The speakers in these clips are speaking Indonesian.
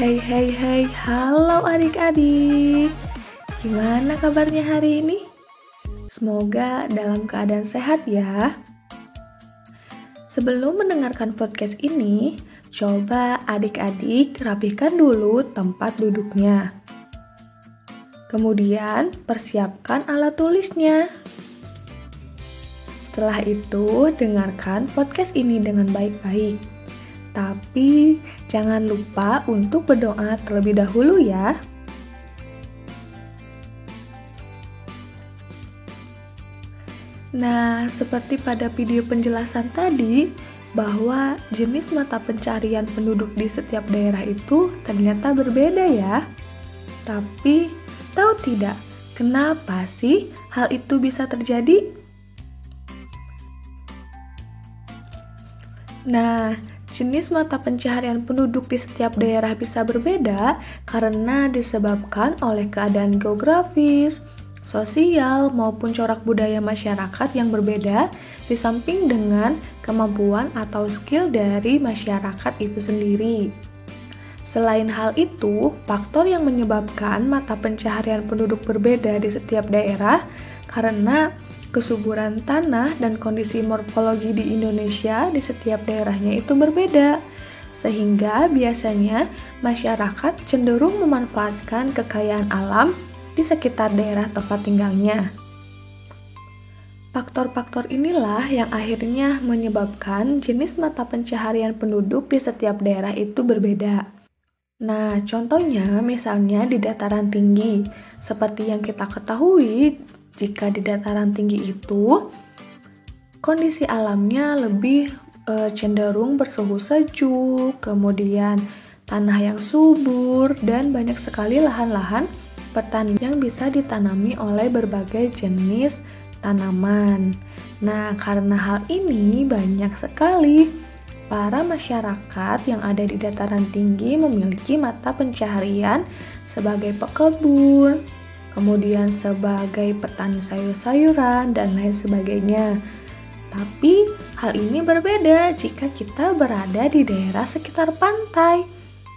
Hey hey hey, halo adik-adik. Gimana kabarnya hari ini? Semoga dalam keadaan sehat ya. Sebelum mendengarkan podcast ini, coba adik-adik rapihkan dulu tempat duduknya. Kemudian, persiapkan alat tulisnya. Setelah itu, dengarkan podcast ini dengan baik-baik. Tapi jangan lupa untuk berdoa terlebih dahulu ya. Nah, seperti pada video penjelasan tadi, bahwa jenis mata pencarian penduduk di setiap daerah itu ternyata berbeda ya. Tapi, tahu tidak, kenapa sih hal itu bisa terjadi? Nah, Jenis mata pencaharian penduduk di setiap daerah bisa berbeda karena disebabkan oleh keadaan geografis, sosial, maupun corak budaya masyarakat yang berbeda, di samping dengan kemampuan atau skill dari masyarakat itu sendiri. Selain hal itu, faktor yang menyebabkan mata pencaharian penduduk berbeda di setiap daerah karena kesuburan tanah dan kondisi morfologi di Indonesia di setiap daerahnya itu berbeda. Sehingga biasanya masyarakat cenderung memanfaatkan kekayaan alam di sekitar daerah tempat tinggalnya. Faktor-faktor inilah yang akhirnya menyebabkan jenis mata pencaharian penduduk di setiap daerah itu berbeda. Nah, contohnya misalnya di dataran tinggi, seperti yang kita ketahui jika di dataran tinggi itu kondisi alamnya lebih e, cenderung bersuhu sejuk, kemudian tanah yang subur dan banyak sekali lahan-lahan pertanian yang bisa ditanami oleh berbagai jenis tanaman. Nah, karena hal ini banyak sekali para masyarakat yang ada di dataran tinggi memiliki mata pencaharian sebagai pekebun, kemudian sebagai petani sayur-sayuran, dan lain sebagainya. Tapi hal ini berbeda jika kita berada di daerah sekitar pantai,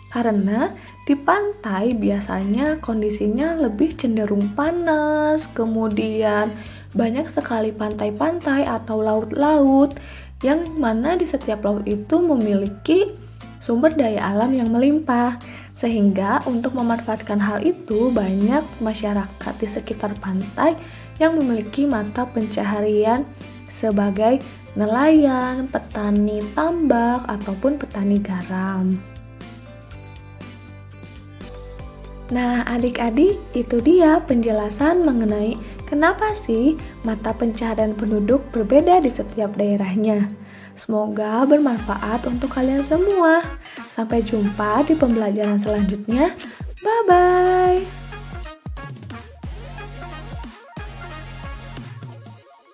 karena di pantai biasanya kondisinya lebih cenderung panas, kemudian banyak sekali pantai-pantai atau laut-laut yang mana di setiap laut itu memiliki sumber daya alam yang melimpah. Sehingga untuk memanfaatkan hal itu banyak masyarakat di sekitar pantai yang memiliki mata pencaharian sebagai nelayan, petani tambak, ataupun petani garam. Nah, adik-adik, itu dia penjelasan mengenai kenapa sih mata pencaharian penduduk berbeda di setiap daerahnya. Semoga bermanfaat untuk kalian semua. Sampai jumpa di pembelajaran selanjutnya. Bye bye.